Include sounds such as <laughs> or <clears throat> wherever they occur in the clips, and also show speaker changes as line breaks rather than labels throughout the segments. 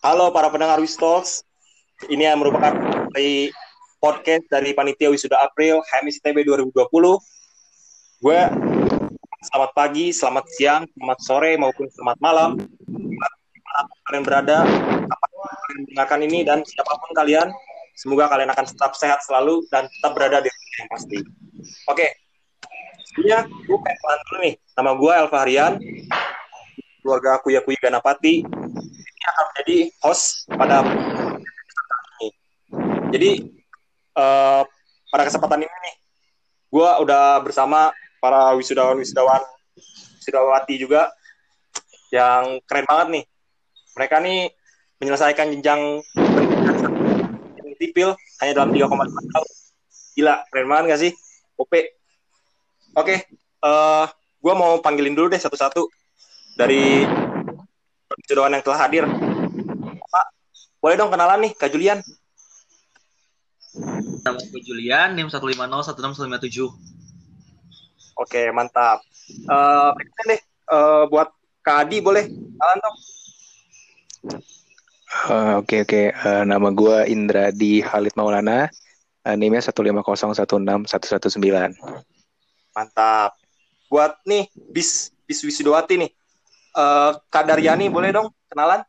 Halo para pendengar Wistalks. Ini yang merupakan dari podcast dari Panitia Wisuda April HMS ITB 2020. Gue selamat pagi, selamat siang, selamat sore maupun selamat malam. Kalian berada, apa kalian mendengarkan ini dan siapa pun kalian, semoga kalian akan tetap sehat selalu dan tetap berada di tempat yang pasti. Oke, sebelumnya gue pengen dulu nih. Nama gue Elva Harian, keluarga Kuya Kuya Ganapati. Akan menjadi host pada ini. Jadi uh, pada kesempatan ini nih, gue udah bersama para wisudawan wisudawan wisudawati juga yang keren banget nih. Mereka nih menyelesaikan jenjang sipil hanya dalam 3,5 tahun. Gila, keren banget gak sih? OP. Oke, okay, uh, gue mau panggilin dulu deh satu-satu dari wisudawan yang telah hadir. Pak, boleh dong kenalan nih, Kak Julian.
Nama gue Julian, NIM 1501657.
Oke, mantap. Uh, deh, uh, buat Kak Adi boleh kenalan dong.
Uh, Oke oke, uh, nama gue Indra di Halid Maulana, uh, NIM-nya 150161119.
Mantap. Buat nih bis bis wisudawati nih, uh, Kak Daryani boleh dong kenalan?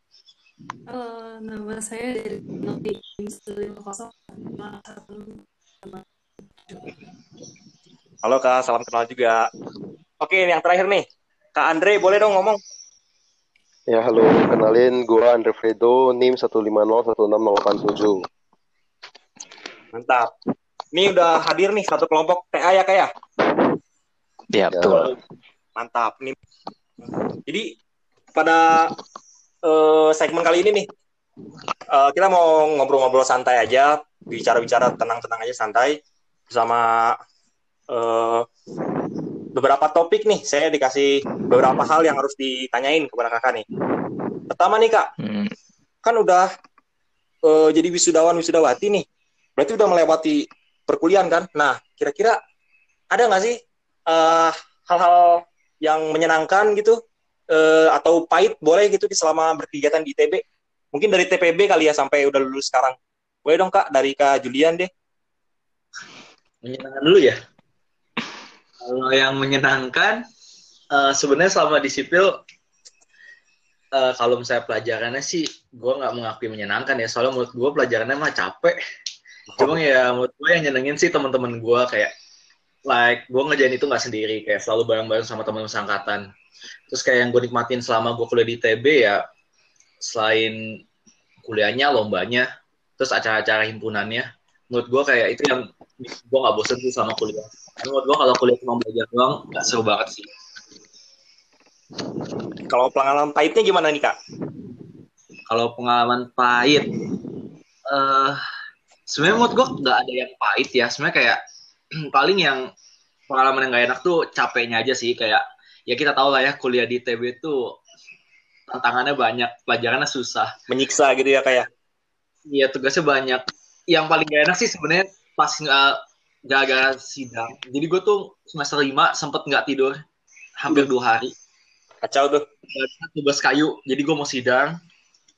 Halo, nama saya dari Novi 150
Halo Kak, salam kenal juga. Oke, yang terakhir nih, Kak Andre boleh dong ngomong?
Ya, halo. Kenalin, gua Andre Fredo, NIM 1501687.
Mantap. Ini udah hadir nih satu kelompok TA ya, Kak ya?
Ya, betul.
Mantap. Nih. Jadi, pada uh, segmen kali ini nih, uh, kita mau ngobrol-ngobrol santai aja, bicara-bicara tenang-tenang aja santai, bersama uh, beberapa topik nih. Saya dikasih beberapa hal yang harus ditanyain kepada kakak nih. Pertama nih kak,
Hmm.
kan udah uh, jadi wisudawan wisudawati nih, berarti udah melewati perkuliahan kan? Nah, kira-kira ada nggak sih uh, hal-hal yang menyenangkan gitu uh, atau pahit boleh gitu di selama berkegiatan di ITB? Mungkin dari TPB kali ya sampai udah lulus sekarang. Boleh dong kak dari kak Julian deh.
Menyenangkan dulu ya. Kalau yang menyenangkan, uh, sebenarnya selama di sipil, uh, kalau misalnya pelajarannya sih, gue nggak mengakui menyenangkan ya. Soalnya menurut gue pelajarannya mah capek. Cuma ya menurut gue yang nyenengin sih teman-teman gue kayak, like gue ngerjain itu nggak sendiri, kayak selalu bareng-bareng sama teman seangkatan. Terus kayak yang gue nikmatin selama gue kuliah di TB ya, selain kuliahnya, lombanya, terus acara-acara himpunannya, menurut gue kayak itu yang gue nggak bosen sih sama kuliah. Menurut gue kalau kuliah cuma belajar doang, nggak seru banget sih.
Kalau pengalaman pahitnya gimana nih kak?
Kalau pengalaman pahit, uh, sebenarnya menurut gue nggak ada yang pahit ya. Sebenarnya kayak <clears throat> paling yang pengalaman yang gak enak tuh capeknya aja sih. Kayak ya kita tahu lah ya kuliah di TB tuh tantangannya banyak, pelajarannya susah.
Menyiksa gitu ya kak ya?
Iya tugasnya banyak. Yang paling gak enak sih sebenarnya pas nggak gagal sidang. Jadi gue tuh semester lima sempet nggak tidur hampir dua hari.
Kacau tuh.
Tugas kayu. Jadi gue mau sidang.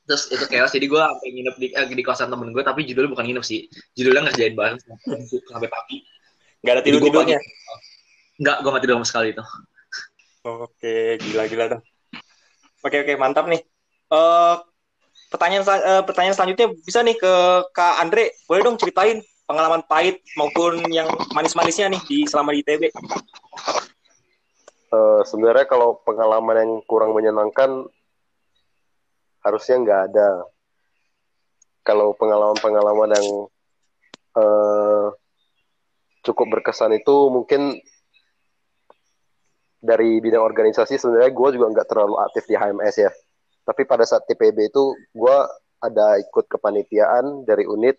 Terus itu chaos. Jadi gue sampai nginep di, eh, di kosan temen gue. Tapi judulnya bukan nginep sih. Judulnya ngerjain bareng sampai pagi.
Gak ada
Jadi gua
tidur-tidurnya?
Nggak, gue nggak tidur sama sekali itu.
Oke, gila-gila tuh. Oke, oke, mantap nih. Eh pertanyaan eh, pertanyaan selanjutnya bisa nih ke Kak Andre. Boleh dong ceritain pengalaman pahit maupun yang manis-manisnya nih di selama di ITB.
Eh, sebenarnya kalau pengalaman yang kurang menyenangkan harusnya nggak ada. Kalau pengalaman-pengalaman yang eh, cukup berkesan itu mungkin dari bidang organisasi sebenarnya gue juga nggak terlalu aktif di HMS ya. Tapi pada saat TPB itu gue ada ikut kepanitiaan dari unit.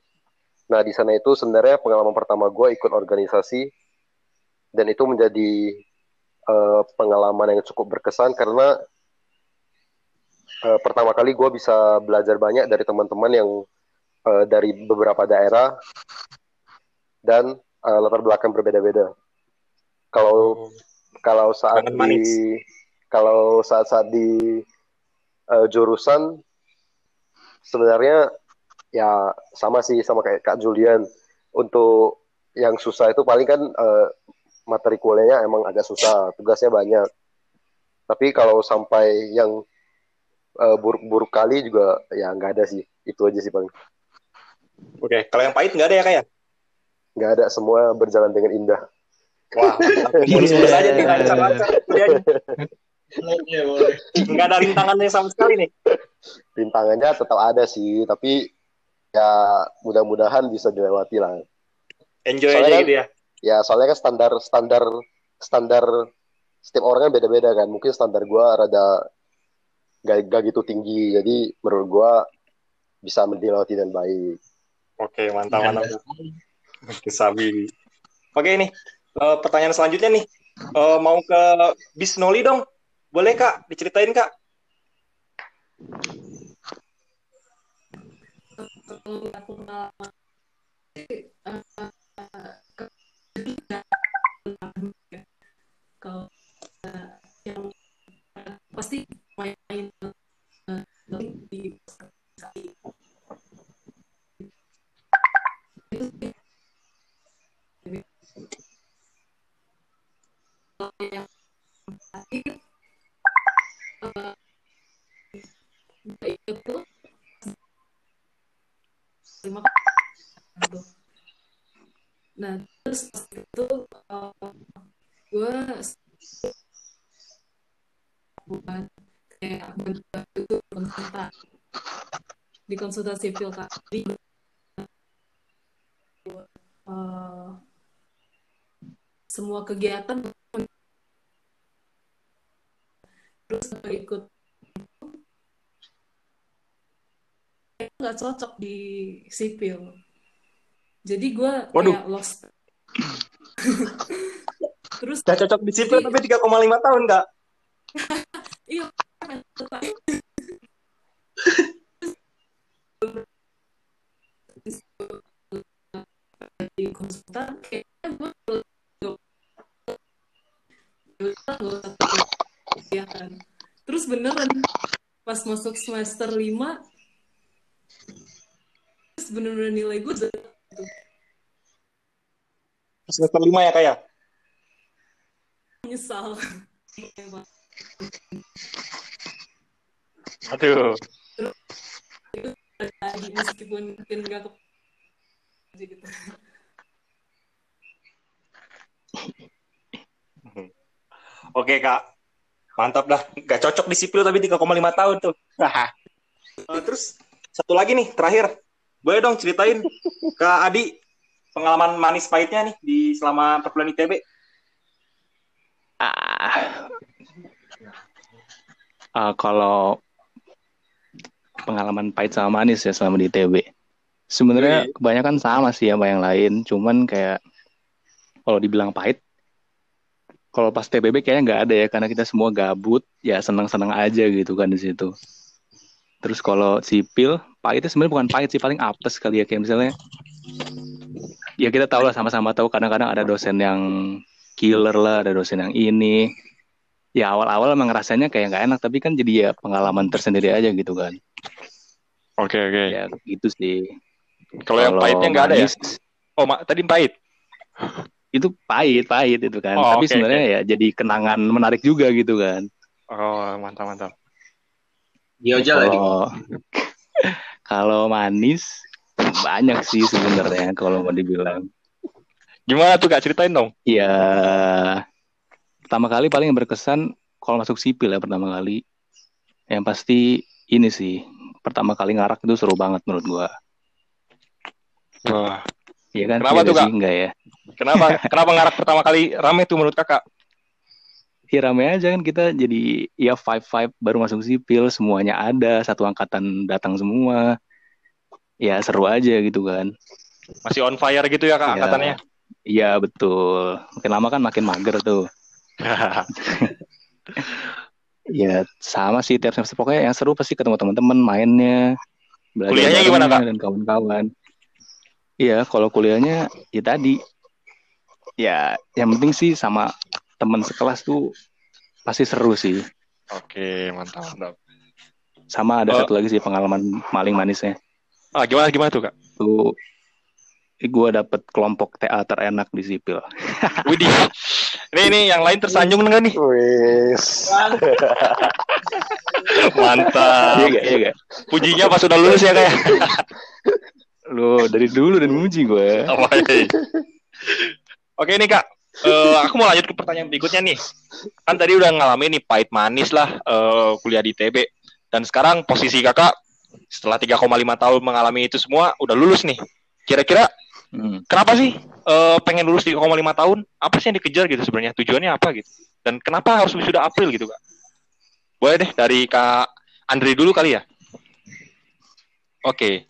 Nah di sana itu sebenarnya pengalaman pertama gue ikut organisasi dan itu menjadi eh, pengalaman yang cukup berkesan karena eh, pertama kali gue bisa belajar banyak dari teman-teman yang eh, dari beberapa daerah dan eh, latar belakang berbeda-beda. Kalau kalau saat
manis.
di kalau saat-saat di eh, jurusan sebenarnya ya sama sih sama kayak Kak Julian. Untuk yang susah itu paling kan eh, materi kuliahnya emang agak susah, tugasnya banyak. Tapi kalau sampai yang eh, buruk-buruk kali juga ya nggak ada sih. Itu aja sih paling.
Oke, kalau yang pahit nggak ada ya kayak?
Nggak ada, semua berjalan dengan indah.
Wah, mulus-mulus aja nih lancar-lancar. kuliahnya.
Boleh, boleh.
Nggak ada rintangannya sama sekali nih.
Rintangannya tetap ada sih, tapi ya mudah-mudahan bisa dilewati lah.
Enjoy
Soalnya
aja
kan-
gitu ya.
Ya soalnya kan standar standar standar setiap orang kan beda-beda kan. Mungkin standar gua rada gak, gak gitu tinggi, jadi menurut gua bisa dilewati dengan baik.
Oke, mantap, mantap. Oke, Sabi. Oke, ini eh, pertanyaan selanjutnya nih. Eh, mau ke Bisnoli dong. Boleh, Kak? Diceritain, Kak.
aku di konsultan sipil kak jadi eh, semua kegiatan terus ikut nggak cocok di sipil. Jadi gue kayak lost. Terus
Gak cocok di sipil <laughs> tapi 3,5 tahun, Kak.
iya <laughs> konsultan kayaknya gue kegiatan terus beneran pas masuk semester 5 terus bener-bener nilai gue
Semester 5 ya, Kak ya?
nyesal
Aduh.
tadi meskipun mungkin gak ke gitu <laughs>
Oke, Kak. Mantap dah. Gak cocok di sipil tapi 3,5 tahun tuh. Eh, terus satu lagi nih, terakhir. Boleh dong ceritain ke Adi pengalaman manis pahitnya nih di selama perkuliahan ITB.
Ah. Ah, kalau pengalaman pahit sama manis ya selama di ITB. Sebenarnya kebanyakan sama sih sama yang lain, cuman kayak kalau dibilang pahit, kalau pas TBB kayaknya nggak ada ya karena kita semua gabut, ya senang-senang aja gitu kan di situ. Terus kalau sipil, pahitnya sebenarnya bukan pahit sih, paling apes kali ya kayak misalnya ya kita tahu lah sama-sama tahu kadang-kadang ada dosen yang killer lah, ada dosen yang ini. Ya awal-awal emang rasanya kayak nggak enak, tapi kan jadi ya pengalaman tersendiri aja gitu kan.
Oke oke.
Ya gitu sih.
Kalau yang pahitnya nggak ada ya? Oh ma- tadi pahit.
Itu pahit, pahit itu kan.
Oh,
tapi
oke,
sebenarnya ya jadi kenangan menarik juga gitu kan.
Oh mantap mantap.
Gioja lagi.
Kalau <laughs> kalau manis banyak sih sebenarnya kalau mau dibilang.
Gimana tuh kak ceritain dong?
Ya pertama kali paling yang berkesan kalau masuk sipil ya pertama kali. Yang pasti ini sih pertama kali ngarak itu seru banget menurut gua.
Wah.
Iya kan?
Kenapa tuh, Kak?
Enggak ya?
Kenapa <laughs> kenapa ngarak pertama kali rame tuh menurut kakak?
Ya rame aja kan kita jadi ya five five baru masuk sipil semuanya ada satu angkatan datang semua. Ya seru aja gitu kan.
Masih on fire gitu ya kak
Ya.
angkatannya?
Iya betul. Makin lama kan makin mager tuh. <laughs> Ya sama sih tiap semester pokoknya yang seru pasti ketemu teman-teman mainnya. belajar
Kuliahnya gimana,
barengnya Dan kawan-kawan. Iya kalau kuliahnya ya tadi ya yang penting sih sama teman sekelas tuh pasti seru sih.
Oke mantap mantap.
Sama ada
Oh.
satu lagi sih pengalaman maling manisnya.
Ah, gimana gimana tuh kak?
Tuh gue dapet kelompok TA terenak di sipil. <laughs>
Widih. Ini ini yang lain tersanjung enggak nih?
Wis. <laughs>
Mantap.
Iya? Iya gak?
Pujinya pas sudah lulus ya kayak. <laughs>
Lu dari dulu dan muji gue. <laughs>
Oke nih kak, Eh, aku mau lanjut ke pertanyaan berikutnya nih. Kan tadi udah ngalamin nih pahit manis lah eh, kuliah di TB. Dan sekarang posisi kakak setelah 3,5 tahun mengalami itu semua udah lulus nih. Kira-kira
Hmm.
kenapa sih eh, pengen lulus 3,5 tahun? Apa sih yang dikejar gitu sebenarnya? Tujuannya apa gitu? Dan kenapa harus wisuda April gitu kak? Boleh deh dari kak Andri dulu kali ya. Oke.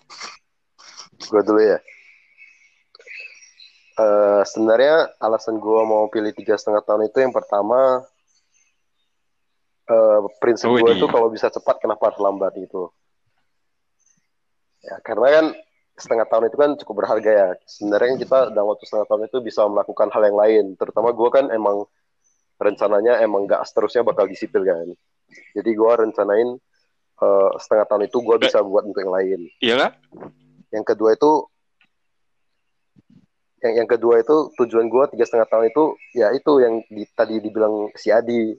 Gue dulu ya. Eh, sebenarnya alasan gue mau pilih tiga setengah tahun itu yang pertama eh, prinsip
Oh,
gue itu kalau bisa cepat kenapa harus lambat gitu. Ya karena kan setengah tahun itu kan cukup berharga ya. Sebenarnya kita dalam waktu setengah tahun itu bisa melakukan hal yang lain. Terutama gue kan emang rencananya emang gak seterusnya bakal disipil kan. Jadi gue rencanain eh, setengah tahun itu gue bisa buat untuk yang lain
Iya kak?
Yang kedua itu yang yang kedua itu tujuan gue tiga setengah tahun itu ya itu yang di, tadi dibilang si Adi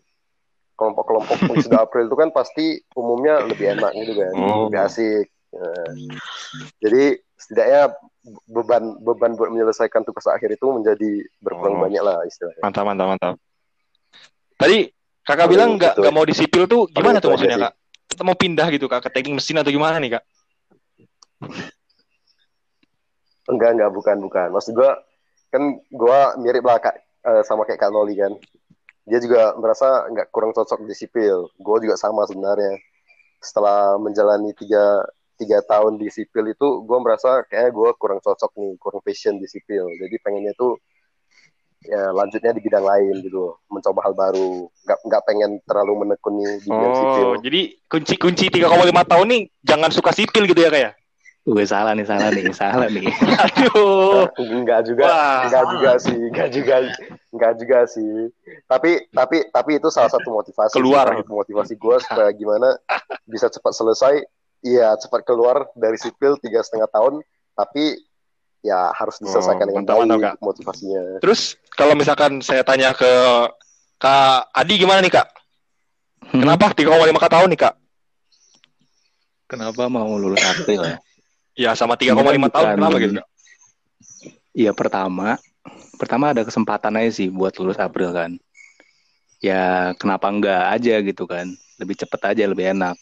kelompok-kelompok <laughs> sudah April itu kan pasti umumnya lebih enak gitu kan
Oh.
lebih asik Nah, jadi setidaknya beban beban buat menyelesaikan tugas akhir itu menjadi berkurang
Oh.
banyak lah istilahnya
Mantap, mantap, mantap. Tadi kakak
Paling
bilang nggak
itu
nggak mau di sipil tuh gimana
itu
tuh maksudnya
sih.
kak? Kita mau pindah gitu kak ke teknik mesin atau gimana nih kak?
Enggak enggak bukan bukan. Maksud gue kan gue mirip lah kak eh, sama kayak Kak Noli kan. Dia juga merasa nggak kurang cocok di sipil. Gue juga sama sebenarnya. Setelah menjalani tiga tiga tahun di sipil itu gue merasa kayaknya gue kurang cocok nih kurang passion di sipil. Jadi pengennya tuh ya lanjutnya di bidang lain gitu. Mencoba hal baru. Nggak nggak pengen terlalu menekuni di bidang sipil.
Oh, jadi kunci-kunci 3,5 tahun nih jangan suka sipil gitu ya kak ya?
Gue salah nih, salah nih, salah nih. <laughs>
Aduh.
enggak juga
Wah.
enggak juga sih enggak juga enggak juga sih tapi tapi tapi itu salah satu motivasi
Keluar.
satu motivasi gue supaya gimana bisa cepat selesai iya cepat keluar dari sipil tiga setengah tahun tapi ya harus diselesaikan
Oh,
dengan
mantap,
baik motivasinya
Terus kalau misalkan saya tanya ke kak Adi gimana nih kak?
Hmm.
Kenapa 3,5 kak tahun nih kak?
Kenapa mau lulus April ya?
Ya sama 3,5
Sebenarnya
tahun kenapa gitu?
Iya pertama, pertama ada kesempatan aja sih buat lulus April kan. Ya kenapa enggak aja gitu kan? Lebih cepet aja lebih enak.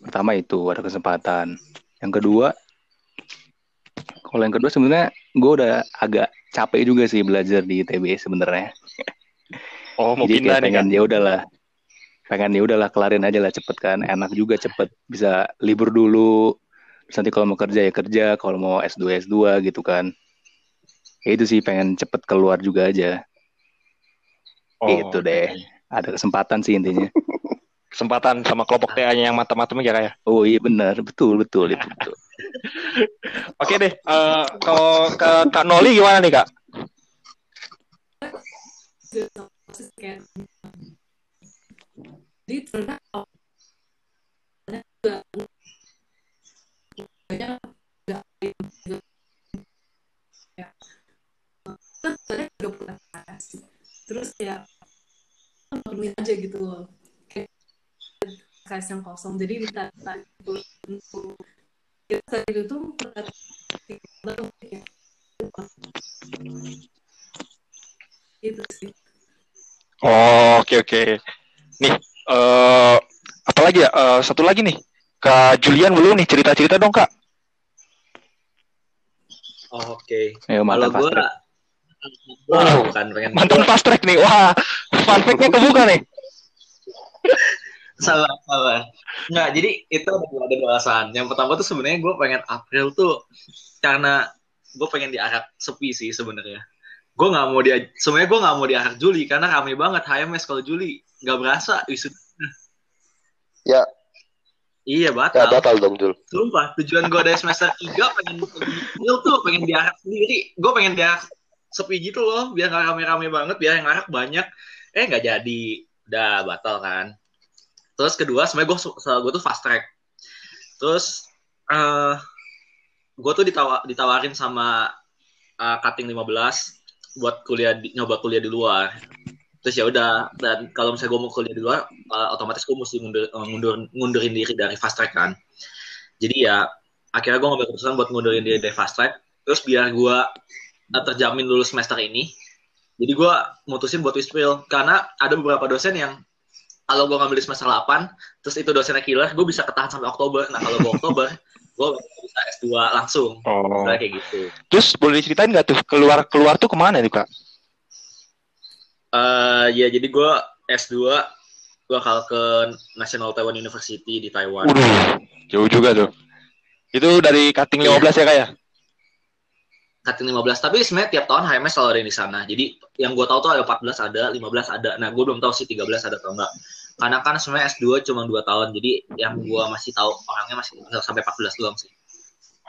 Pertama itu ada kesempatan. Yang kedua, kalau yang kedua sebenarnya gue udah agak capek juga sih belajar di ITB sebenarnya. <laughs>
Oh mau
Jadi
pindah
pengen ya udahlah, pengen ya udahlah kelarin aja lah cepet kan, enak juga cepet bisa libur dulu. Terus nanti kalau mau kerja ya kerja, kalau mau S2 S2 gitu kan. Ya itu sih pengen cepet keluar juga aja.
Oh,
Gitu deh. Ada kesempatan sih intinya. <laughs>
Kesempatan sama kelompok TA-nya yang mantap-mantap ya kak ya?
Oh iya benar, betul betul itu betul. <laughs>
Oke deh, eh, kalau ke Kak Noli gimana nih kak?
kayak jadi ternyata gitu loh KS yang kosong jadi minta itu kita saat itu tuh baru ya itu sih
Oh, oke oke. Nih, eh apa lagi ya? Eh, satu lagi nih. Kak Julian belum nih cerita-cerita dong kak.
Oh, Oke.
Ayo
Kalau
mantan fast
gue
track.
Wow.
bukan pengen
Mantan fast track nih. Wah, fun fact-nya kebuka nih.
Salah salah. Nggak jadi itu ada dua, alasan yang pertama tuh sebenarnya gue pengen April tuh karena gue pengen diarak sepi sih sebenarnya. Gue nggak mau dia sebenarnya gue nggak mau diarak Juli karena rame banget. HMS kalau Juli nggak berasa. Wisuda
Ya.
iya
ya
batal
batal dong Jul.
Sumpah tujuan gue dari semester 3 pengen April tuh pengen diarak sendiri. Gue pengen diarak sepi gitu loh biar nggak rame-rame banget biar yang arak banyak. Eh nggak jadi. Udah batal kan terus kedua sebenarnya gue gue tuh fast track. Terus eh gue tuh ditawa, ditawarin sama uh, cutting 15 buat kuliah di, nyoba kuliah di luar. Terus ya udah dan kalau misalnya gue mau kuliah di luar uh, otomatis gue mesti mundur, uh, mundur ngundurin diri dari fast track kan. Jadi ya akhirnya gue ngambil keputusan buat ngundurin diri dari fast track. Terus biar gue uh, terjamin lulus semester ini jadi gue mutusin buat wispil karena ada beberapa dosen yang kalau gue ngambil semester 8 terus itu dosennya killer gue bisa ketahan sampai Oktober nah kalau gue Oktober <laughs> gue bisa S2 langsung
Oh.
Misalnya kayak gitu
Terus boleh diceritain nggak tuh keluar keluar tuh ke mana tuh kak?
Eh ya jadi gue S2 bakal ke National Taiwan University di Taiwan.
Waduh, jauh juga tuh. Itu dari cutting 15 ya kak ya?
Cutting 15. Tapi sebenarnya tiap tahun HMS selalu ada di sana. Jadi yang gue tahu tuh ada 14 ada, 15 ada. Nah gue belum tahu sih 13 ada atau enggak. Karena kan sebenarnya S2 cuma 2 tahun. Jadi yang gue masih tahu orangnya masih sampai 14 doang sih.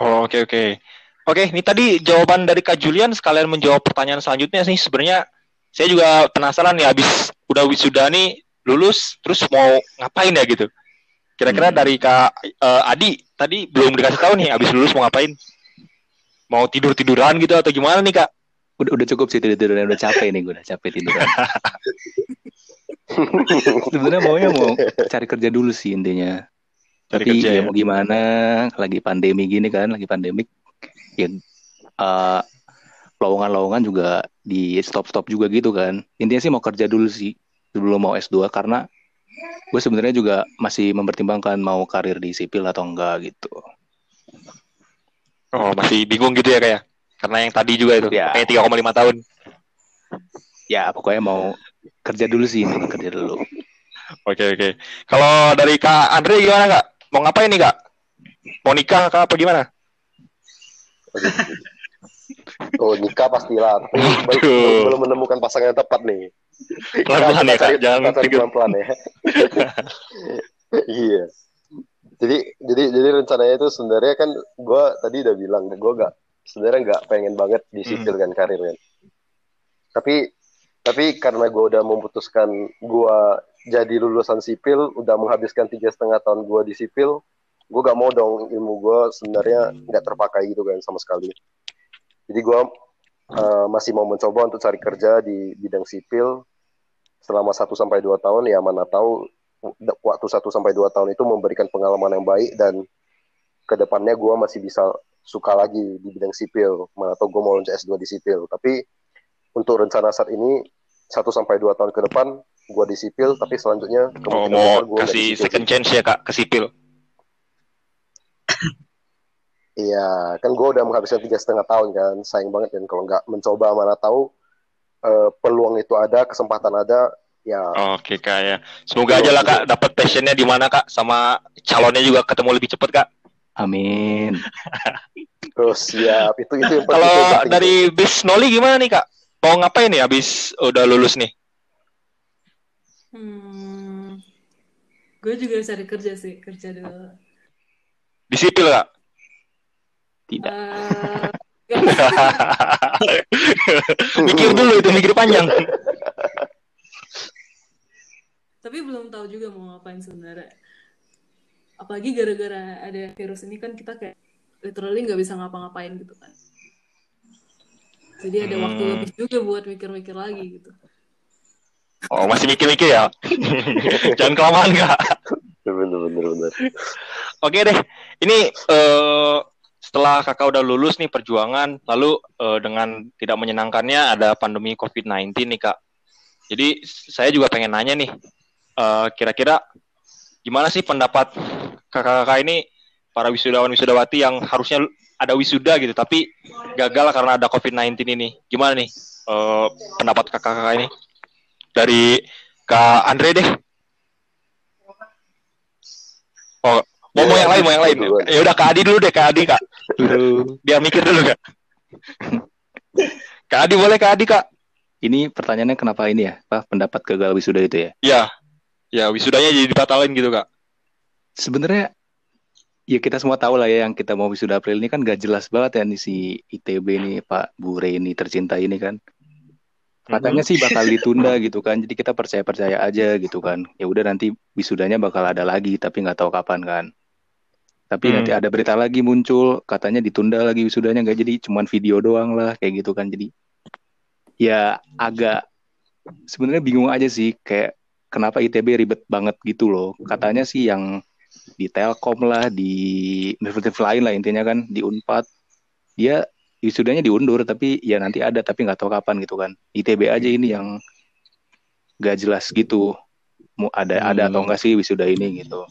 Oh, Oke oke. Oke, ini tadi jawaban dari Kak Julian sekalian menjawab pertanyaan selanjutnya sih. Sebenarnya saya juga penasaran nih habis udah wisuda nih lulus terus mau ngapain ya gitu. Kira-kira
Hmm.
dari Kak eh, Adi tadi belum dikasih tahu nih habis lulus mau ngapain? Mau tidur-tiduran gitu atau gimana nih Kak?
Udah, udah cukup sih tidur-tiduran udah capek nih gue udah capek tiduran. <laughs> Sebenarnya maunya mau cari kerja dulu sih intinya.
Cari
Tapi
kerja
ya
ya?
mau gimana, lagi pandemi gini kan, lagi pandemik, ya eh, lowongan-lowongan juga di stop-stop juga gitu kan. Intinya sih mau kerja dulu sih sebelum mau S2 karena gue sebenarnya juga masih mempertimbangkan mau karir di sipil atau enggak gitu.
Oh, masih bingung gitu ya kayak. Karena yang tadi juga itu
Ya.
kayak 3,5 tahun.
Ya pokoknya mau kerja dulu sih, intinya kerja dulu.
Oke oke. Kalau dari Kak Andre gimana Kak? Mau ngapain nih Kak? Mau nikah Kak apa gimana? <laughs>
Oh nikah pastilah, belum, belum menemukan pasangan yang tepat nih.
Pelan-pelan ya Kak,
cari-
jangan
pelan-pelan ya. <laughs> iya. Jadi jadi jadi rencananya itu sebenarnya kan gue tadi udah bilang gue gak sebenarnya nggak pengen banget di
Hmm.
sipil kan karir kan. Tapi tapi karena gue udah memutuskan gue jadi lulusan sipil, udah menghabiskan tiga setengah tahun gue di sipil, gue gak mau dong ilmu gue sebenarnya nggak terpakai gitu kan sama sekali. Jadi gue uh, masih mau mencoba untuk cari kerja di bidang sipil selama 1 sampai 2 tahun ya mana tahu waktu 1 sampai 2 tahun itu memberikan pengalaman yang baik dan ke depannya gue masih bisa suka lagi di bidang sipil. Mana tahu gue mau lanjut S2 di sipil. Tapi untuk rencana saat ini 1 sampai 2 tahun ke depan gue di sipil tapi selanjutnya
Oh, mau
gua
kasih
sipil.
second chance ya Kak ke sipil. <coughs>
Iya, kan gue udah menghabiskan tiga setengah tahun kan, sayang banget kan. Kalau nggak mencoba mana tahu eh, peluang itu ada, kesempatan ada, ya
Oke Kak ya. Semoga aja lah Kak dapat passionnya di mana Kak sama calonnya juga ketemu lebih cepet Kak.
Amin. <laughs>
terus siap itu itu yang penting,
Kalau
itu penting.
dari bis Noli gimana nih Kak? Mau ngapain nih habis udah lulus nih?
Hmm, gue juga cari kerja sih, kerja dulu.
Di sipil Kak?
Tidak.
Eh, <laughs>
mikir dulu itu mikir panjang. <laughs>
tapi belum tahu juga mau ngapain sebenarnya. Apalagi gara-gara ada virus ini kan kita kayak literally nggak bisa ngapa-ngapain gitu kan. Jadi ada waktu
Hmm.
lebih juga buat mikir-mikir lagi gitu.
Oh masih mikir-mikir ya? <laughs> Jangan kelamaan Kak.
bener bener bener
Oke deh, ini eh, setelah kakak udah lulus nih perjuangan, lalu eh, dengan tidak menyenangkannya ada pandemi COVID-19 nih kak. Jadi saya juga pengen nanya nih, eh, kira-kira gimana sih pendapat kakak-kakak ini para wisudawan wisudawati yang harusnya ada wisuda gitu, tapi gagal karena ada COVID-19 ini. Gimana nih eh, pendapat kakak-kakak ini? Dari Kak Andre deh. Oh, mau mau yang lain, mau yang lain. Ya udah Kak Adi dulu deh, Kak Adi Kak.
Dulu.
Biar mikir dulu Kak. Kak Adi boleh Kak Adi Kak.
Ini pertanyaannya kenapa ini ya? Apa pendapat gagal wisuda itu ya?
Ya, ya wisudanya jadi dibatalin gitu Kak.
Sebenarnya ya kita semua tahu lah ya yang kita mau wisuda April ini kan gak jelas banget ya nih si ITB ini Pak Bure ini tercinta ini kan. katanya sih bakal <laughs> ditunda gitu kan jadi kita percaya percaya aja gitu kan ya udah nanti wisudanya bakal ada lagi tapi nggak tahu kapan kan tapi
Hmm.
nanti ada berita lagi muncul katanya ditunda lagi wisudanya nggak jadi cuman video doang lah kayak gitu kan jadi ya agak sebenarnya bingung aja sih kayak kenapa ITB ribet banget gitu loh katanya sih yang di Telkom lah di universitas lain lah intinya kan di Unpad dia wisudanya diundur tapi ya nanti ada tapi nggak tahu kapan gitu kan ITB aja ini yang nggak jelas gitu mau ada ada atau
Hmm.
enggak sih wisuda ini gitu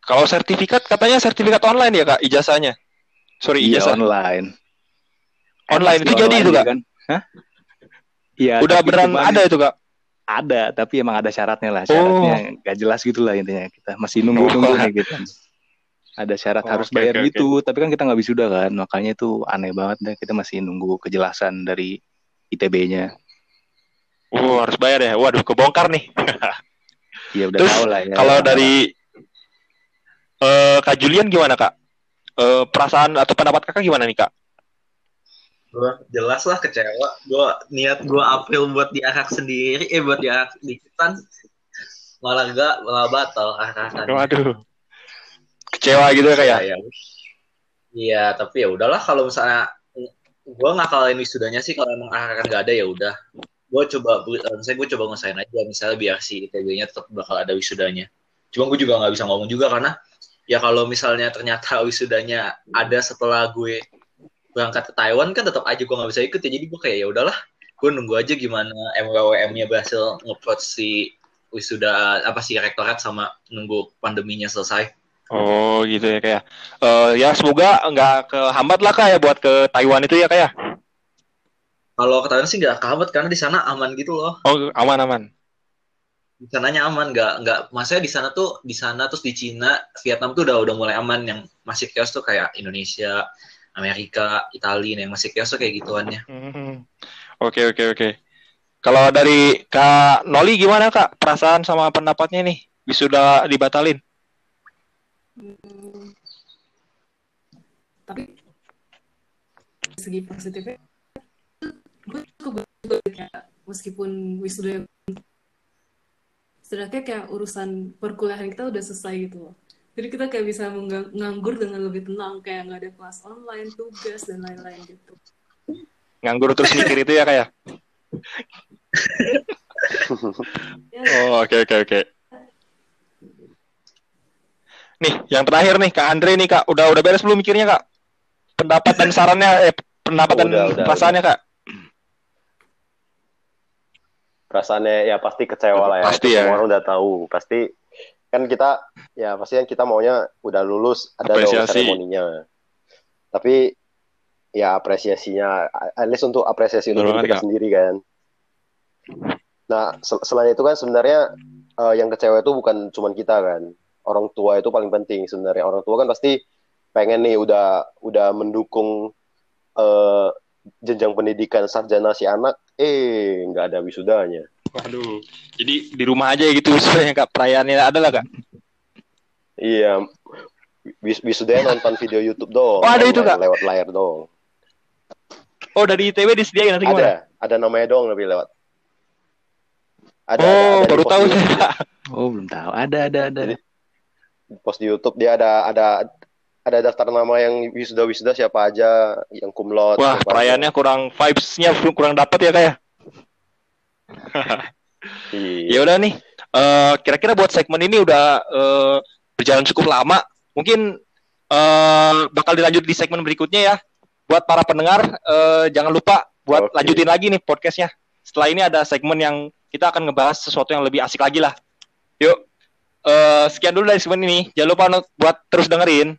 Kalau sertifikat katanya sertifikat online ya kak ijazahnya. Sorry
iya
ijazah.
online
Online itu jadi itu,
ya
Kak?
kan Hah? Iya
Udah beneran ada itu kak.
Ada tapi emang ada syaratnya lah syaratnya nggak jelas gitu lah intinya kita masih nunggu nunggu
Oh.
nih gitu ada syarat
Oh,
harus
oke,
bayar
oke,
gitu tapi kan kita nggak wisuda kan makanya itu aneh banget deh kita masih nunggu kejelasan dari ITB-nya
Oh harus bayar ya. Waduh kebongkar nih. <laughs>
ya udah
Terus,
tahu lah ya
Kalau dari eh kak Julian gimana kak? Eh, perasaan atau pendapat kakak gimana nih kak?
Gue jelas lah kecewa. Gue niat gue April buat diarak sendiri, eh buat diarak di Kitan. Malah enggak, malah batal arakan.
Waduh. Kecewa gitu ya kak ya?
ya. Iya, tapi ya udahlah kalau misalnya gue ngakalin wisudanya sih kalau emang arakan nggak ada ya udah. Gue coba, eh, misalnya gue coba ngesain aja, misalnya biar si ITB-nya tetap bakal ada wisudanya. Cuma gue juga nggak bisa ngomong juga karena ya kalau misalnya ternyata wisudanya ada setelah gue berangkat ke Taiwan kan tetap aja gue nggak bisa ikut ya jadi gue kayak ya udahlah gue nunggu aja gimana MWM-nya berhasil ngeplot si wisuda apa sih rektorat sama nunggu pandeminya selesai.
Oh gitu ya kayak. Eh ya semoga nggak kehambat lah kak ya buat ke Taiwan itu ya kak ya.
Kalau ke Taiwan sih nggak kehambat karena di sana aman gitu loh.
Oh aman aman.
Di sananya aman, nggak nggak. Maksudnya di sana tuh di sana terus di Cina, Vietnam tuh udah udah mulai aman. Yang masih chaos tuh kayak Indonesia, Amerika, Italia yang masih tuh kayak gituannya.
Hmm. Oke oke oke. Kalau dari kak Noli gimana kak perasaan sama pendapatnya nih? Wisuda dibatalin?
Hmm. tapi segi positifnya gue cukup juga kayak meskipun wisuda setidaknya kayak urusan perkuliahan kita udah selesai gitu loh jadi kita kayak bisa nganggur dengan lebih tenang kayak nggak ada kelas online tugas dan lain-lain gitu
Nganggur terus mikir itu ya kak ya?
ya
Oh oke oke oke. Nih yang terakhir nih kak Andre nih kak udah udah beres belum mikirnya kak? Pendapat dan sarannya eh pendapat dan
Udah, udah,
perasaannya kak?
perasaannya ya pasti kecewa lah ya.
Pasti ya.
Semua orang udah tahu. Pasti kan kita ya pasti kan kita maunya udah lulus ada dong seremoninya. Tapi ya apresiasinya at least untuk apresiasi
Betul
untuk kita sendiri kan. Nah, sel- selain itu kan sebenarnya eh, yang kecewa itu bukan cuman kita kan. Orang tua itu paling penting sebenarnya. Orang tua kan pasti pengen nih udah udah mendukung eh, jenjang pendidikan sarjana si anak, eh nggak ada wisudanya.
Waduh. Jadi di rumah aja gitu <laughs> wisudanya kak perayaannya ada lah kak?
Iya, wis wisudanya nonton video YouTube dong.
Oh, ada itu, Kak?
Lewat layar dong.
Oh dari ITB disediain nanti gimana?
Ada, ada namanya dong lebih lewat. Ada,
oh
ada, ada
baru tahu saya
oh belum tahu ada ada ada
Jadi, Post di YouTube dia ada ada ada daftar nama yang wisuda wisuda siapa aja, yang cum laude.
Wah perayaannya kurang vibes-nya kurang dapat ya kak ya?
Iya.
Ya udah nih. eh, kira-kira buat segmen ini udah eh, berjalan cukup lama. Mungkin eh, bakal dilanjut di segmen berikutnya ya. Buat para pendengar eh, jangan lupa buat
Oke.
lanjutin lagi nih podcastnya. Setelah ini ada segmen yang kita akan ngebahas sesuatu yang lebih asik lagi lah. Yuk. eh, sekian dulu dari segmen ini. Jangan lupa buat terus dengerin.